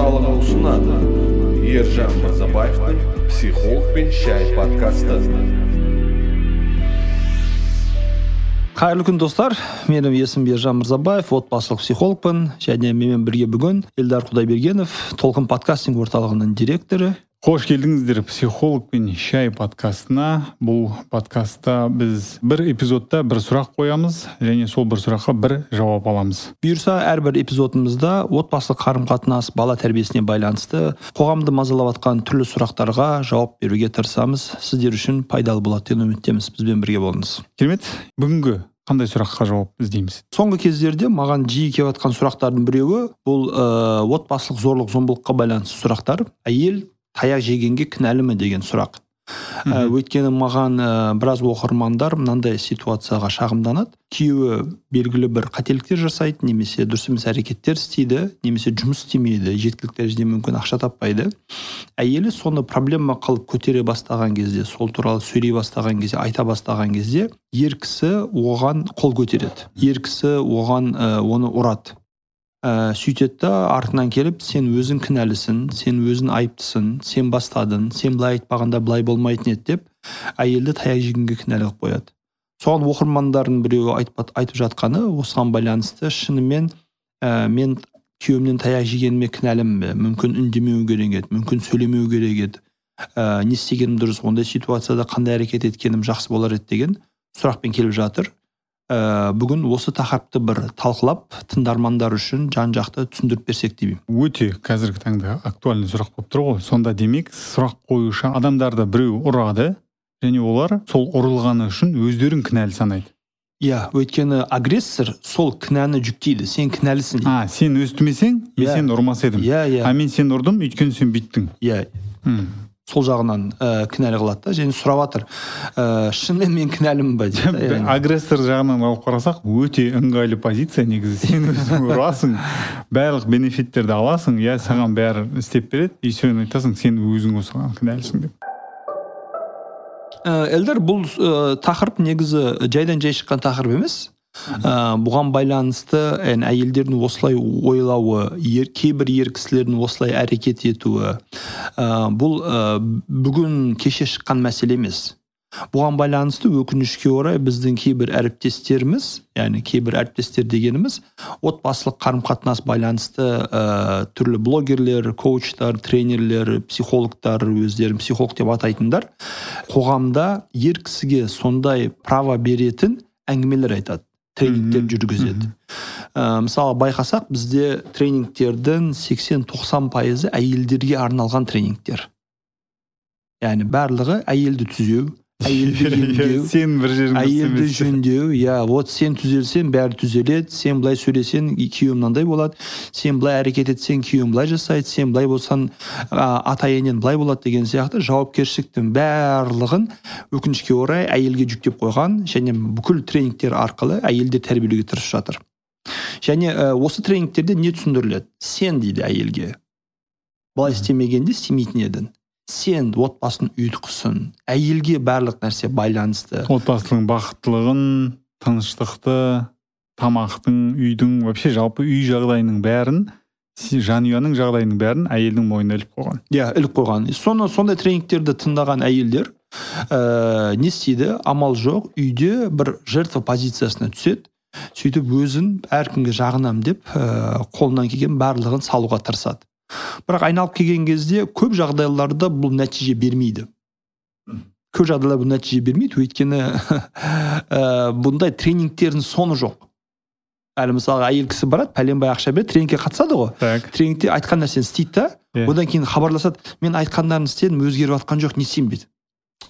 орталығы ұсынады ержан мырзабаевтың психолог пен шай подкасты қайырлы күн достар. Менің есімім ержан мырзабаев отбасылық психологпын және менімен бірге бүгін эльдар құдайбергенов толқын подкастинг орталығының директоры. Қош келдіңіздер психолог пен шай подкастына. Бұл подкастта біз бір эпизодта бір сұрақ қоямыз және сол бір сұраққа бір жауап аламыз. Бұйырса әрбір эпизодымызда отбасылық қарым қатынас бала тәрбиесіне байланысты қоғамды мазалап жатқан түрлі сұрақтарға жауап беруге тырысамыз. Сіздер үшін пайдалы болады деп үміттеміз. Бізбен бірге болыңыз. Керемет. Бүгінгі қандай сұраққа жауап іздейміз? Соңғы кездерде маған жиі келіп жатқан сұрақтардың біреуі бұл ә, отбасылық зорлық зомбылыққа байланысты сұрақтар. Әйел таяқ жегенге кінәлі ме деген сұрақ. Ә, өйткені маған ә, біраз оқырмандар мынандай ситуацияға шағымданады. Күйеуі белгілі бір қателіктер жасайды немесе дұрыс емес әрекеттер істейді немесе жұмыс істемейді жеткілікті дәрежеде мүмкін ақша таппайды. Әйелі соны проблема қылып көтере бастаған кезде сол туралы сөйлей бастаған кезде айта бастаған кезде ер кісі оған қол көтереді. Ер кісі оған ә, оны ұрады. Ә, сөйтеді да артынан келіп сен өзің кінәлісің сен өзің айыптысың сен бастадың сен былай айтпағанда былай болмайтын еді деп әйелді таяқ жегенге кінәлі қылып қояды. Соған оқырмандардың біреуі айтып, айтып жатқаны осыған байланысты шынымен ә, мен күйеуімнен таяқ жегеніме кінәлімін бе? Мүмкін үндемеу керек еді мүмкін сөйлемеу керек еді. Ә, не істегенім дұрыс ондай ситуацияда қандай әрекет еткенім жақсы болар еді деген сұрақпен келіп жатыр. Ә, бүгін осы тақырыпты бір талқылап тыңдармандар үшін жан жақты түсіндіріп берсек деймін өте қазіргі таңда актуальный сұрақ болып тұр ғой. Сонда демек сұрақ қоюшы адамдарды біреу ұрады және олар сол ұрылғаны үшін өздерін кінәлі санайды. Иә өйткені агрессор сол кінәні жүктейді сен кінәлісің а сен өстімесең мен yeah. Иә. сені ұрмас едім. Иә иә. А мен сені ұрдым өйткені сен бүйттің иә. Сол жағынан ә, кінәлі қылады да. Және сұрап жатыр ә, шынымен мен кінәлімін ба деп агрессор жағынан алып қарасақ өте ыңғайлы позиция негізі. Сен өзің ұрасың барлық бенефиттерді аласың иә саған бәрі істеп береді. И сен айтасың сен өзің осыған кінәлісің деп. Ә, эльдар бұл ә, тақырып негізі жайдан жай шыққан тақырып емес. Ә, бұған байланысты ән әйелдердің осылай ойлауы ер, кейбір ер кісілердің осылай әрекет етуі ә, бұл ә, бүгін кеше шыққан мәселе емес. Бұған байланысты өкінішке орай біздің кейбір әріптестеріміз яғни кейбір әріптестер дегеніміз отбасылық қарым қатынас байланысты ә, түрлі блогерлер коучтар тренерлер психологтар өздерін психолог деп атайтындар қоғамда ер кісіге сондай право беретін әңгімелер айтады. Тренингтер жүргізеді. Ә, мысалы байқасақ бізде тренингтердің 80-90 пайызы әйелдерге арналған тренингтер. Яғни барлығы әйелді түзеу әйелді емдеу сен бір жерің әйелді жөндеу иә вот сен түзелсең бәрі түзеледі сен былай сөйлесең күйеуің мынандай болады сен былай әрекет етсең күйеуің былай жасайды сен былай болсаң ата енең былай болады деген сияқты жауапкершіліктің барлығын өкінішке орай әйелге жүктеп қойған және бүкіл тренингтер арқылы әйелдер тәрбиелеуге тырысып жатыр және ә, осы тренингтерде не түсіндіріледі сен дейді әйелге былай істемегенде істемейтін едің сен отбасының ұйытқысың. Әйелге барлық нәрсе байланысты. Отбасының бақыттылығын тыныштықты тамақтың үйдің вообще жалпы үй жағдайының бәрін жанұяның жағдайының бәрін әйелдің мойнына іліп қойған. Иә yeah, іліп қойған. Соны сондай тренингтерді тыңдаған әйелдер ә, не істейді? Амал жоқ үйде бір жертва позициясына түседі сөйтіп өзін әркімге жағынамын деп ә, қолынан келген барлығын салуға тырысады. Бірақ айналып келген кезде көп жағдайларда бұл нәтиже бермейді. Көп жағдайларда бұл нәтиже бермейді өйткені ә, бұндай тренингтердің соны жоқ. Әлі мысалы әйел кісі барады пәленбай ақша береді тренингке қатысады ғой. Так. Тренингте айтқан нәрсені істейді да yeah. Одан кейін хабарласады мен айтқандарын істедім өзгеріп жатқан жоқ не істеймін дейді.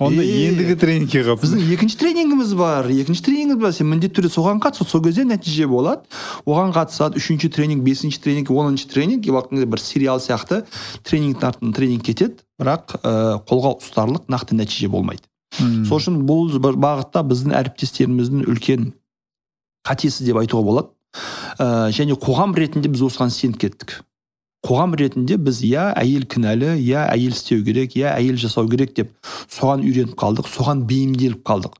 Онда ендігі тренингке қатыс біздің екінші тренингіміз бар. Екінші тренингіміз бар. Сен міндетті түрде соған қатыс сол кезде нәтиже болады. Оған қатысады үшінші тренинг бесінші тренинг оныншы тренинг. Бір сериал сияқты тренингтің артынан тренинг кетеді. Бірақ ә, қолға ұстарлық нақты нәтиже болмайды. Hmm. сол үшін бұл бағытта біздің әріптестеріміздің үлкен қатесі деп айтуға болады. Ә, және қоғам ретінде біз осыған сеніп кеттік. Қоғам ретінде біз иә әйел кінәлі иә әйел істеу керек иә әйел жасау керек деп соған үйреніп қалдық соған бейімделіп қалдық.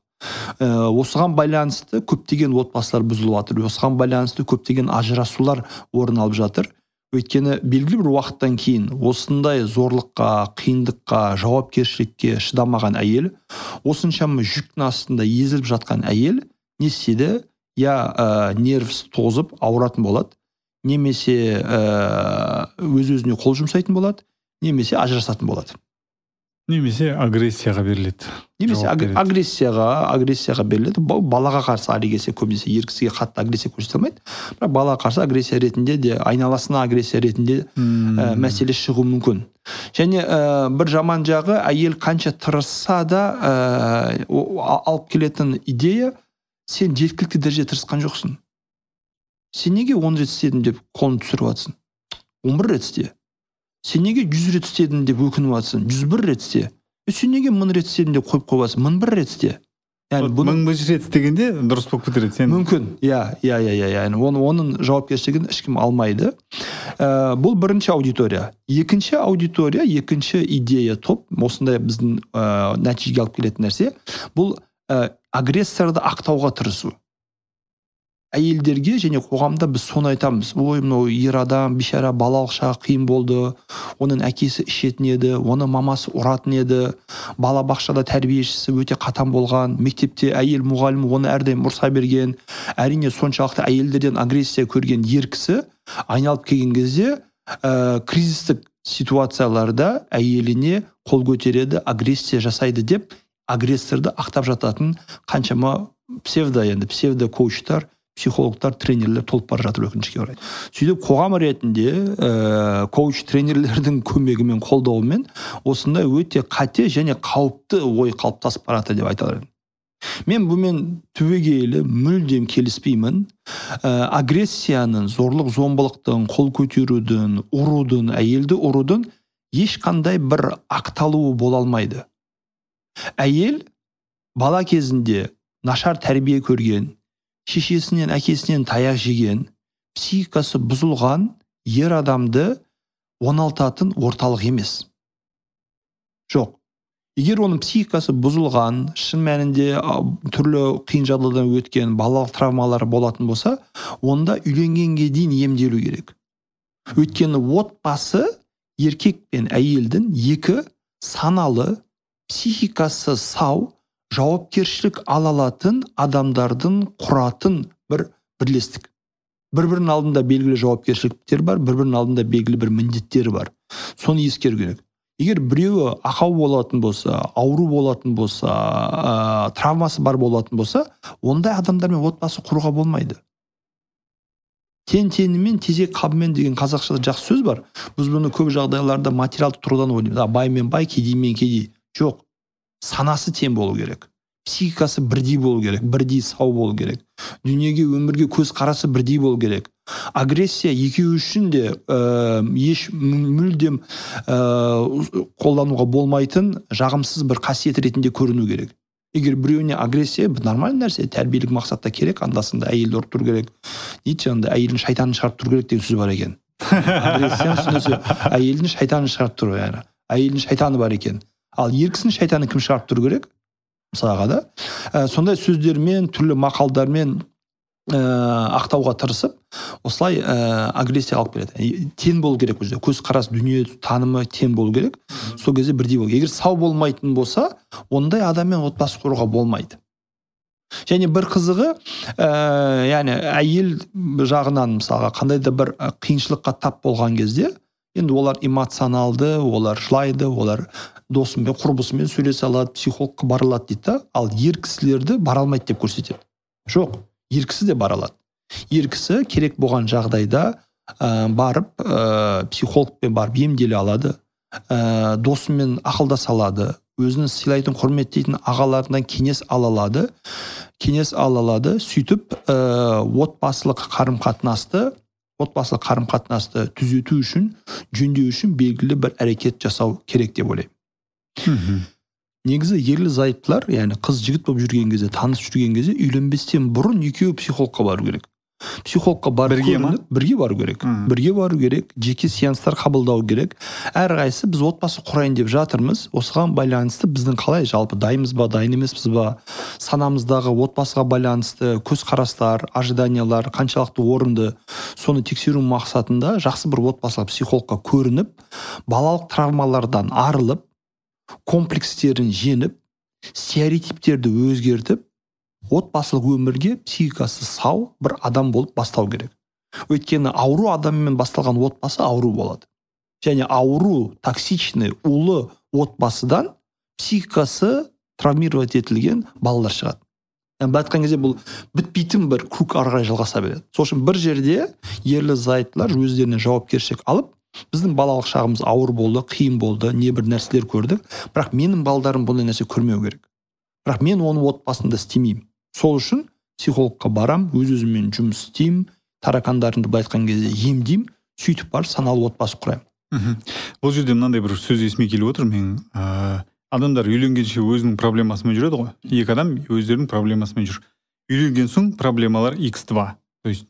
Ә, осыған байланысты көптеген отбасылар бұзылып жатыр осыған байланысты көптеген ажырасулар орын алып жатыр. Өйткені белгілі бір уақыттан кейін осындай зорлыққа қиындыққа жауапкершілікке шыдамаған әйел осыншама жүктің астында езіліп жатқан әйел не істейді? Я ә, нервс тозып ауыратын болады. Немесе ә, өз өзіне қол жұмсайтын болады немесе ажырасатын болады. Немесе агрессияға беріледі. Немесе аг- береді. агрессияға агрессияға беріледі. Ба- балаға қарсы әр кезде көбінесе ер кісіге қатты агрессия көрсете алмайды. Бірақ балаға қарсы агрессия ретінде де айналасына агрессия ретінде ә, мәселе шығуы мүмкін. Және ә, бір жаман жағы әйел қанша тырысса да ә, алып келетін идея сен жеткілікті дәрежеде тырысқан жоқсың. Сен неге он рет істедің деп қолын түсіріп жатрсың он бір рет істе. Сен неге жүз рет істедің деп өкініп жатрсың жүз бір рет істе. Е, сен неге мың рет істедің деп қойып қойып жатрсың мың бір рет істе. Яғни бұны мың бір рет істегенде дұрыс болып кетер еді сен мүмкін. Иә иә иә иә яғни оны оның жауапкершілігін ешкім алмайды. Ә, бұл бірінші аудитория. Екінші аудитория екінші идея топ осындай біздің ә, нәтижеге алып келетін нәрсе. Бұл ә, агрессорды ақтауға тырысу. Әйелдерге және қоғамда біз соны айтамыз. Ой мынау ер адам бейшара балалық шағы қиын болды оның әкесі ішетін еді оны мамасы ұратын еді балабақшада тәрбиешісі өте қатаң болған мектепте әйел мұғалім оны әрдайым ұрса берген әрине соншалықты әйелдерден агрессия көрген ер кісі айналып келген кезде ә, кризистік ситуацияларда әйеліне қол көтереді агрессия жасайды деп агрессорды ақтап жататын қаншама псевдо енді псевдо коучтар психологтар тренерлер толып бара жатыр өкінішке орай. Сөйтіп қоғам ретінде ә, коуч тренерлердің көмегімен қолдауымен осындай өте қате және қауіпті ой қалыптасып бара жатыр деп айта аламын мен бұмен түбегейлі мүлдем келіспеймін. Ә, агрессияның зорлық зомбылықтың қол көтерудің ұрудың әйелді ұрудың ешқандай бір ақталуы бола алмайды. Әйел бала кезінде нашар тәрбие көрген шешесінен әкесінен таяқ жеген психикасы бұзылған ер адамды оңалтатын орталық емес. Жоқ. Егер оның психикасы бұзылған шын мәнінде түрлі қиын жағдайдан өткен балалық травмалары болатын болса онда үйленгенге дейін емделу керек. Өйткені отбасы еркек пен әйелдің екі саналы психикасы сау жауапкершілік ала алатын адамдардың құратын бір бірлестік. Бір бірінің алдында белгілі жауапкершіліктер бар бір бірінің алдында белгілі бір міндеттері бар. Соны ескеру керек. Егер біреуі ақау болатын болса ауру болатын болса ә, травмасы бар болатын болса ондай адамдармен отбасы құруға болмайды. Тең теңімен тезек қабымен деген қазақшада жақсы сөз бар. Біз бұны көп жағдайларда материалдық тұрғыдан ойлаймыз. Бай мен бай кедей мен кедей. Жоқ. Санасы тең болу керек. Психикасы бірдей болу керек бірдей сау болу керек. Дүниеге өмірге көзқарасы бірдей болу керек. Агрессия екеуі үшін де ә, еш мү- мүлдем ә, қолдануға болмайтын жағымсыз бір қасиет ретінде көріну керек. Егер біреуіне агрессия нормальный нәрсе тәрбиелік мақсатта керек анда санда әйелді ұрып тұру керек. Дейді жаңағыдай әйелдің шайтанын шығарып тұру керек деген сөз бар екен. Агрессияның әйелдің шайтанын шығарып тұру яғни. Әйелдің шайтаны бар екен. Ал ер кісінің шайтанын кім шығарып тұру керек? Мысалға да. Ә, сондай сөздермен түрлі мақалдармен ә, ақтауға тырысып осылай ә, агрессия алып келеді. Тең болу керек ол жерде көзқарас дүние танымы тең болу керек. Сол кезде бірдей болу. Егер сау болмайтын болса ондай адаммен отбасы құруға болмайды. Және бір қызығы ә, яғни әйел жағынан мысалға қандай да бір қиыншылыққа тап болған кезде енді олар эмоционалды олар жылайды олар досымен құрбысымен сөйлесе алады психологқа бара алады дейді да ал ер кісілерді бара алмайды деп көрсетеді жоқ ер кісі де бара алады ер кісі керек болған жағдайда ә, барып ә, психологпен барып емделе алады ә, досымен ақылдаса алады өзін сыйлайтын құрметтейтін ағаларынан кеңес ала алады кеңес ала алады сөйтіп ә, отбасылық қарым қатынасты отбасылық қарым қатынасты түзету үшін жөндеу үшін белгілі бір әрекет жасау керек деп ойлаймын. Негізі ерлі зайыптылар яғни қыз жігіт болып жүрген кезде танысып жүрген кезде үйленбестен бұрын екеуі психологқа бару керек. Психологқа барып Бірге ма? бірге бару керек. Мгм. бірге бару керек жеке сеанстар қабылдау керек. Әрқайсысы біз отбасы құрайын деп жатырмыз. Осыған байланысты біздің қалай жалпы дайынбыз ба дайын емеспіз ба? Санамыздағы отбасыға байланысты көзқарастар ожиданиялар қаншалықты орынды? Соны тексеру мақсатында жақсы бір отбасыға психологқа көрініп балалық травмалардан арылып комплекстерін жеңіп стереотиптерді өзгертіп отбасылық өмірге психикасы сау бір адам болып бастау керек. Өйткені ауру адаммен басталған отбасы ауру болады. Және ауру токсичный улы отбасыдан психикасы травмировать етілген балалар шығады. Былай айтқан кезде бұл бітпейтін бір круг ары қарай жалғаса береді. Сол үшін бір жерде ерлі зайыптылар өздеріне жауапкершілік алып біздің балалық шағымыз ауыр болды қиын болды небір нәрселер көрдік. Бірақ менің балдарым бұндай нәрсе көрмеу керек. Бірақ мен оның отбасында істемеймін. Сол үшін психологқа барам өз өзіммен жұмыс істеймін таракандарымды былай айтқан кезде емдеймін сөйтіп барып саналы отбасы құраймын. Мхм. Бұл жерде мынандай бір сөз есіме келіп отыр. Менің ыыы адамдар үйленгенше өзінің проблемасымен жүреді ғой. Екі адам өздерінің проблемасымен жүр. Үйленген соң проблемалар x2 то есть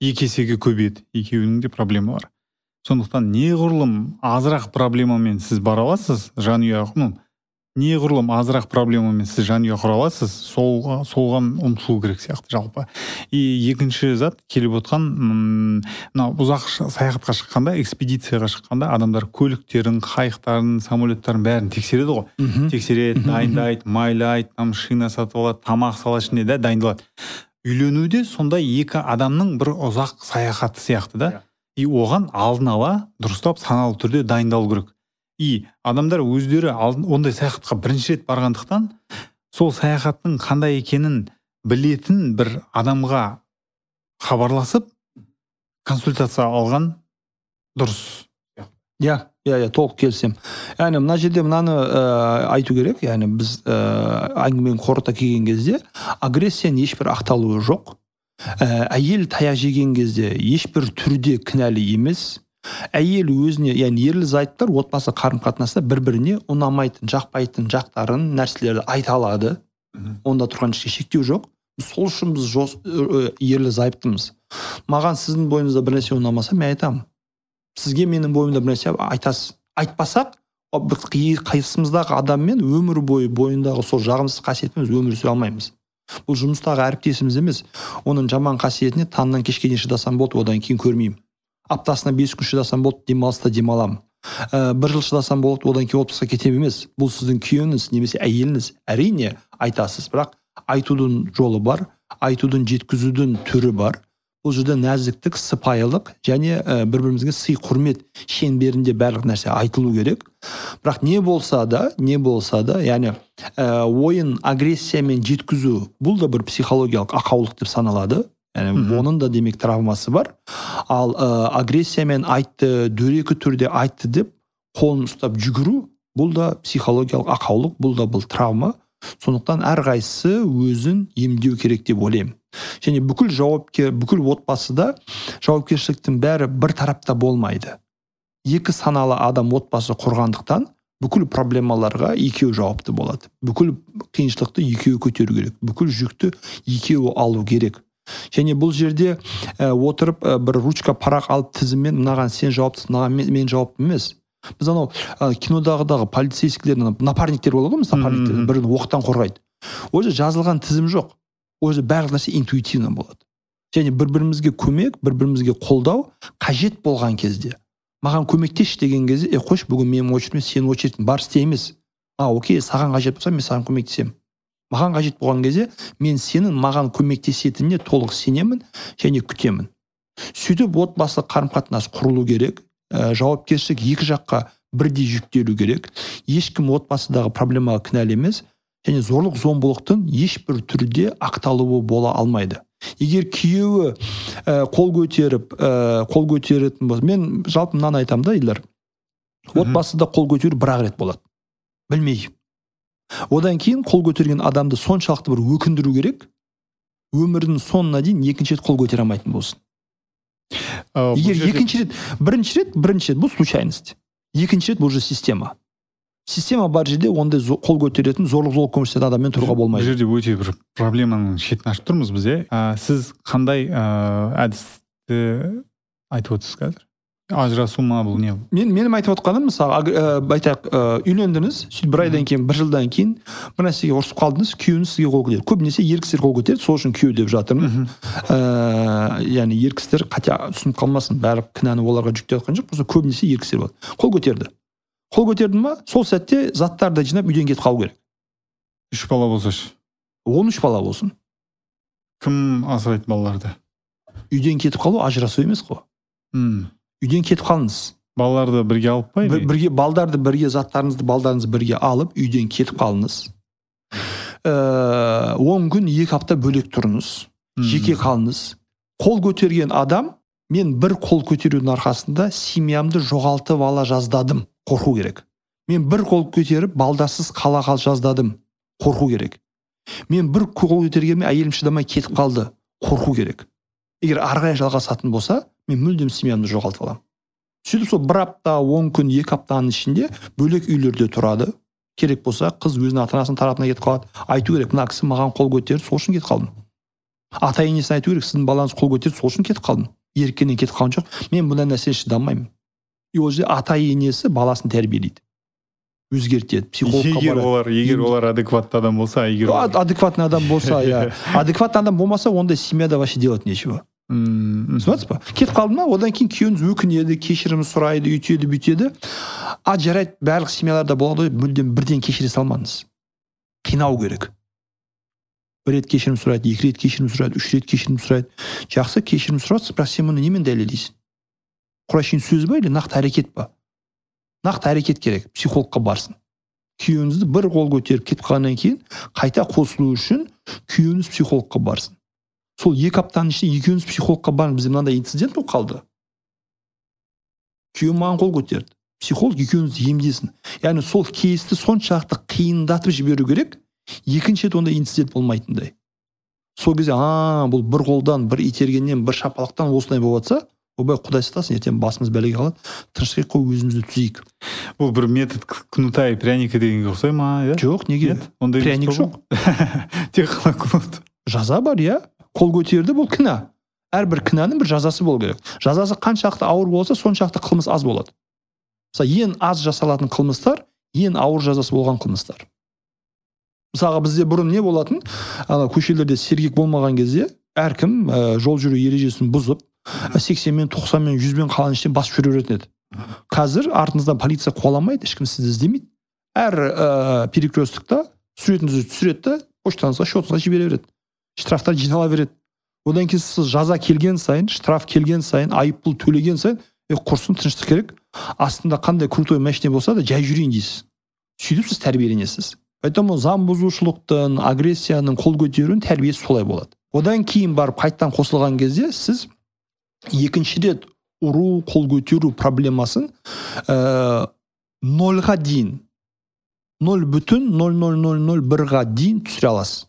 екі есеге көбейеді. Екеуінің де проблемалары сондықтан неғұрлым азырақ проблемамен сіз бара аласыз жанұя ну неғұрлым азырақ проблемамен сіз жанұя құра аласыз сол солған ұмтылу керек сияқты жалпы. И екінші зат келіп отқан мынау ұзақ саяхатқа шыққанда экспедицияға шыққанда адамдар көліктерін қайықтарын самолеттарын бәрін тексереді ғой. Тексереді Мгм, дайындайды майлайды там шина сатып алады тамақ салады ішіне да дайындалады. Үйлену де сондай екі адамның бір ұзақ саяхаты сияқты да. И оған алдын ала дұрыстап саналы түрде дайындалу керек. И адамдар өздері ондай саяхатқа бірінші рет барғандықтан сол саяхаттың қандай екенін білетін бір адамға хабарласып консультация алған дұрыс. Иә иә иә толық келісемін. Яғни мына жерде мынаны ә, айту керек. Яғни біз ә, әңгімені қорыта келген кезде агрессияның ешбір ақталуы жоқ. Ә, әйел таяқ жеген кезде ешбір түрде кінәлі емес. Әйел өзіне яғни ерлі зайыптылар отбасы қарым қатынаста бір біріне ұнамайтын жақпайтын жақтарын нәрселерді айта алады. Онда тұрған ешқандай шектеу жоқ. Сол үшін біз жос, ерлі зайыптымыз. Маған сіздің бойыңызда бір нәрсе ұнамаса мен айтамын. Сізге менің бойымда бір нәрсе айтасыз. Айтпасақ қайсымыздағы адаммен өмір бойы бойындағы сол жағымсыз қасиетпен өмір сүре алмаймыз. Бұл жұмыстағы әріптесіміз емес оның жаман қасиетіне таңнан кешке дейін шыдасам болды одан кейін көрмеймін. Аптасына бес күн шыдасам болды демалыста демаламын. Ә, бір жыл шыдасам болады одан кейін отпусқа кетемін емес. Бұл сіздің күйеуіңіз немесе әйеліңіз әрине айтасыз. Бірақ айтудың жолы бар айтудың жеткізудің түрі бар. Бұл жерде нәзіктік сыпайылық және ә, бір бірімізге сый құрмет шеңберінде барлық нәрсе айтылу керек. Бірақ не болса да не болса да яғни ә, ойын агрессиямен жеткізу бұл да бір психологиялық ақаулық деп саналады. Яғни оның да демек травмасы бар. Ал ә, агрессиямен айтты дөрекі түрде айтты деп қолын ұстап жүгіру бұл да психологиялық ақаулық бұл да бұл травма. Сондықтан әрқайсысы өзін емдеу керек деп ойлаймын. Және бүкіл жауапкер бүкіл отбасыда жауапкершіліктің бәрі бір тарапта болмайды. Екі саналы адам отбасы құрғандықтан бүкіл проблемаларға екеуі жауапты болады. Бүкіл қиыншылықты екеуі көтеру керек. Бүкіл жүкті екеуі алу керек. Және бұл жерде ә, отырып ә, бір ручка парақ алып тізіммен мынаған сен жауаптысың мынаған мен, мен жауапты емес. Біз анау ә, кинодағыдағы полицейскийлер напарниктер болады ғой мысалы напарниктер бірін оқтан қорғайды. Ол жерде жазылған тізім жоқ. Ол жерде барлық нәрсе интуитивно болады. Және бір бірімізге көмек бір бірімізге қолдау қажет болған кезде. Маған көмектесші деген кезде е қойшы бүгін менің очередім сенің очередің бар істе емес а окей саған қажет болса мен саған көмектесемін маған қажет болған кезде мен сенің маған көмектесетініне толық сенемін және күтемін. Сөйтіп отбасы қарым қатынас құрылу керек ә, жауапкершілік екі жаққа бірдей жүктелу керек. Ешкім отбасыдағы проблемаға кінәлі емес және зорлық зомбылықтың ешбір түрде ақталуы бола алмайды. Егер күйеуі ә, қол көтеріп ә, қол көтеретін болса мен жалпы мынаны айтамын да Мгм. отбасыда қол көтеру бір ақ рет болады. Білмей одан кейін қол көтерген адамды соншалықты бір өкіндіру керек өмірінің соңына дейін екінші рет қол көтере алмайтын болсын. Ә, бұл егер жерде- екінші рет бірінші рет бірінші рет бұл случайность. Екінші рет бұл уже система. Система бар жерде ондай қол көтеретін зорлық зомбылық көрсететін адаммен тұруға бұл болмайды. жерде өте бір проблеманың шетін ашып тұрмыз біз иә. Сіз қандай ыыы әдісті айтып отырсыз қазір? Ажырасу ма бұл не? Мен менің айтып отқаным мысалы ә, айтайық ә, үйлендіңіз сөйтіп бір айдан кейін бір жылдан кейін бір нәрсеге ұрысып қалдыңыз күйеуіңіз сізге қол көтереді. Көбінесе ер кісілер қол көтереді сол үшін күйеу деп жатырмын. Ә, яғни ер кісілер қате түсініп қалмасын барлық кінәні оларға жүктеп жатқан жоқ просто көбінесе ер кісілер болады. Қол көтерді. Қол көтерді ма сол сәтте заттарды жинап үйден кетіп қалу керек. Үш бала болса ше он үш бала болсын. Кім асырайды балаларды? Үйден кетіп қалу ажырасу емес қой. Үйден кетіп қалыңыз. Балаларды бірге алып па бірге балдарды бірге заттарыңызды балдарыңызды бірге алып үйден кетіп қалыңыз. Ыыы он күн екі апта бөлек тұрыңыз жеке қалыңыз. Қол көтерген адам мен бір қол көтерудің арқасында семьямды жоғалтып ала жаздадым қорқу керек. Мен бір қол көтеріп балдарсыз қала қал жаздадым қорқу керек. Мен бір қол көтергеніме әйелім шыдамай кетіп қалды қорқу керек. Егер ары қарай жалғасатын болса мен мүлдем семьямды жоғалтып аламын. Сөйтіп сол бір апта он күн екі аптаның ішінде бөлек үйлерде тұрады. Керек болса қыз өзінің ата анасының тарапына кетіп қалады. Айту керек мына кісі маған қол көтерді сол үшін кетіп қалдым. Ата енесіне айту керек сіздің балаңыз қол көтерді сол үшін кетіп қалдым. Еріккеннен кетіп қалған жоқ. Мен бұндай нәрсеге шыдамаймын. И ол жерде ата енесі баласын тәрбиелейді. Өзгертеді психологқа егер олар егер олар адекватты адам болса егер Ад- адекватный адам болса иә. Адекватный адам болмаса ондай семьяда вообще делать нечего. М, түсініп ба? Кетіп қалды ма одан кейін күйеуіңіз өкінеді кешірім сұрайды үйтеді бүйтеді. А жарайды барлық семьяларда болады ғой мүлдем бірден кешіре салмаңыз қинау керек. Бір рет кешірім сұрайды екі рет кешірім сұрайды үш рет кешірім сұрайды. Жақсы кешірім сұрап жатсыз бірақ сен мұны немен дәлелдейсің? Құрашин сөз ба или нақты әрекет па? Нақты әрекет керек психологқа барсын. Күйеуіңізді бір қол көтеріп кетіп қалғаннан кейін қайта қосылу үшін күйеуіңіз психологқа барсын. Сол екі аптаның ішінде екеуіңіз психологқа барыңыз бізде мынандай инцидент болып қалды. Күйеуім маған қол көтерді. Психолог екеуіңізді емдесін. Яғни сол кейсті соншалықты қиындатып жіберу керек екінші рет ондай инцидент болмайтындай. Сол кезде а бұл бір қолдан бір itергеннен бір шапалақтан осылай болып жатса ойбай құдай сақтасын ертең басымыз бәлеге қалады. Тыныштық қой өзімізді түзейік бұл бір метод кнута и пряника дегенге ұқсай ма иә? Жоқ неге? Ондай пряник бұл? тек қана кнут. Жаза бар иә? Қол көтерді бұл кінә. Әрбір кінәнің бір жазасы болу керек. Жазасы қаншалықты ауыр болса соншалықты қылмыс аз болады. Мысалы ең аз жасалатын қылмыстар ең ауыр жазасы болған қылмыстар. Мысалға бізде бұрын не болатын? Ана көшелерде сергек болмаған кезде әркім ә, жол жүру ережесін бұзып сексенмен тоқсанмен жүзбен қаланың ішінде басып жүре беретін еді қазір артыңыздан полиция қуаламайды ешкім сізді іздемейді. Әр ә, перекресткта суретіңізді түсіреді да почтаңызға счетыңызға жібере береді. Штрафтар жинала береді. Одан кейін сіз жаза келген сайын штраф келген сайын айыппұл төлеген сайын е құрсын тыныштық керек. Астында қандай крутой машина болса да жай жүрейін дейсіз. Сөйтіп сіз тәрбиеленесіз. Поэтому заң бұзушылықтың агрессияның қол көтерудің тәрбиесі солай болады. Одан кейін барып қайтадан қосылған кезде сіз екінші рет ұру қол көтеру проблемасын ә, нольға дейін нөл бүтін нөл нөл нөл нөл бірға дейін түсіре аласыз.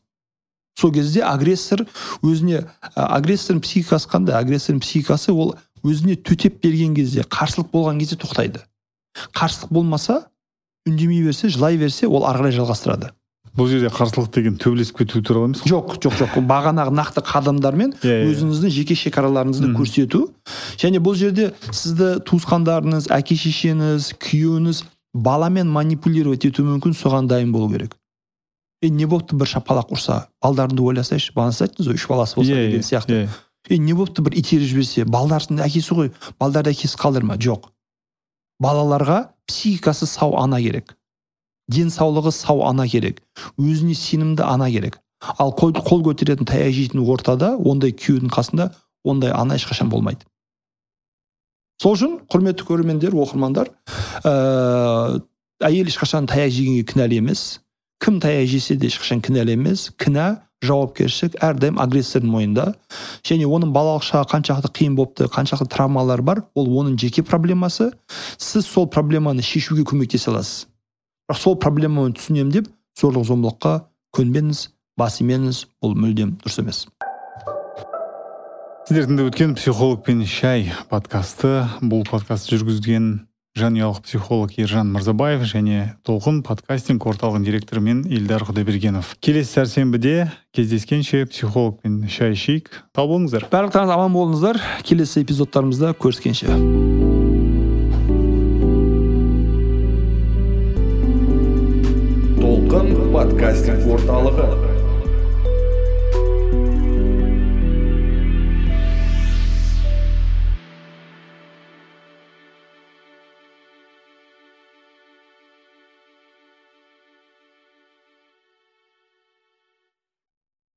Сол кезде агрессор өзіне ә, агрессордың психикасы қандай? Агрессордың психикасы ол өзіне төтеп берген кезде қарсылық болған кезде тоқтайды. Қарсылық болмаса үндемей берсе жылай берсе ол ары қарай жалғастырады. Бұл жерде қарсылық деген төбелесіп кету туралы емес жоқ жоқ жоқ. Бағанағы нақты қадамдармен Иә, иә. өзіңіздің жеке шекараларыңызды Мгм. көрсету. Және бұл жерде сізді туысқандарыңыз әке шешеңіз күйеуіңіз баламен манипулировать етуі мүмкін соған дайын болу керек. Е не болыпты бір шапалақ ұрса балдарыңды ойласайшы бағана сіз айттыңыз ғой үш баласы болса Иә, деген сияқты. иә. е не болыпты бір итеріп жіберсе балдардың әкесі ғой балдарды әкесі қалдырма жоқ. Балаларға психикасы сау ана керек. Денсаулығы сау ана керек. Өзіне сенімді ана керек. Ал қол, қол көтеретін таяқ жейтін ортада ондай күйеудің қасында ондай ана ешқашан болмайды. Сол үшін құрметті көрермендер оқырмандар ә, әйел ешқашан таяқ жегенге кінәлі емес. Кім таяқ жесе де ешқашан кінәлі емес кінә жауапкершілік әрдайым агрессордың мойнында және оның балалық шағы қаншалықты қиын болыпты қаншалықты травмалар бар ол оның жеке проблемасы сіз сол проблеманы шешуге көмектесе аласыз бірақ сол проблеманы түсінемін деп зорлық зомбылыққа көнбеңіз бас имеңіз бұл мүлдем дұрыс емес сіздер тыңдап өткен психолог пен шай подкасты бұл подкастты жүргізген жанұялық психолог ержан мырзабаев және толқын подкастинг орталығының директоры мен ильдар құдайбергенов. Келесі сәрсенбіде кездескенше психологпен шай ішейік сау болыңыздар. Барлықтарыңыз аман болыңыздар. Келесі эпизодтарымызда көріскенше.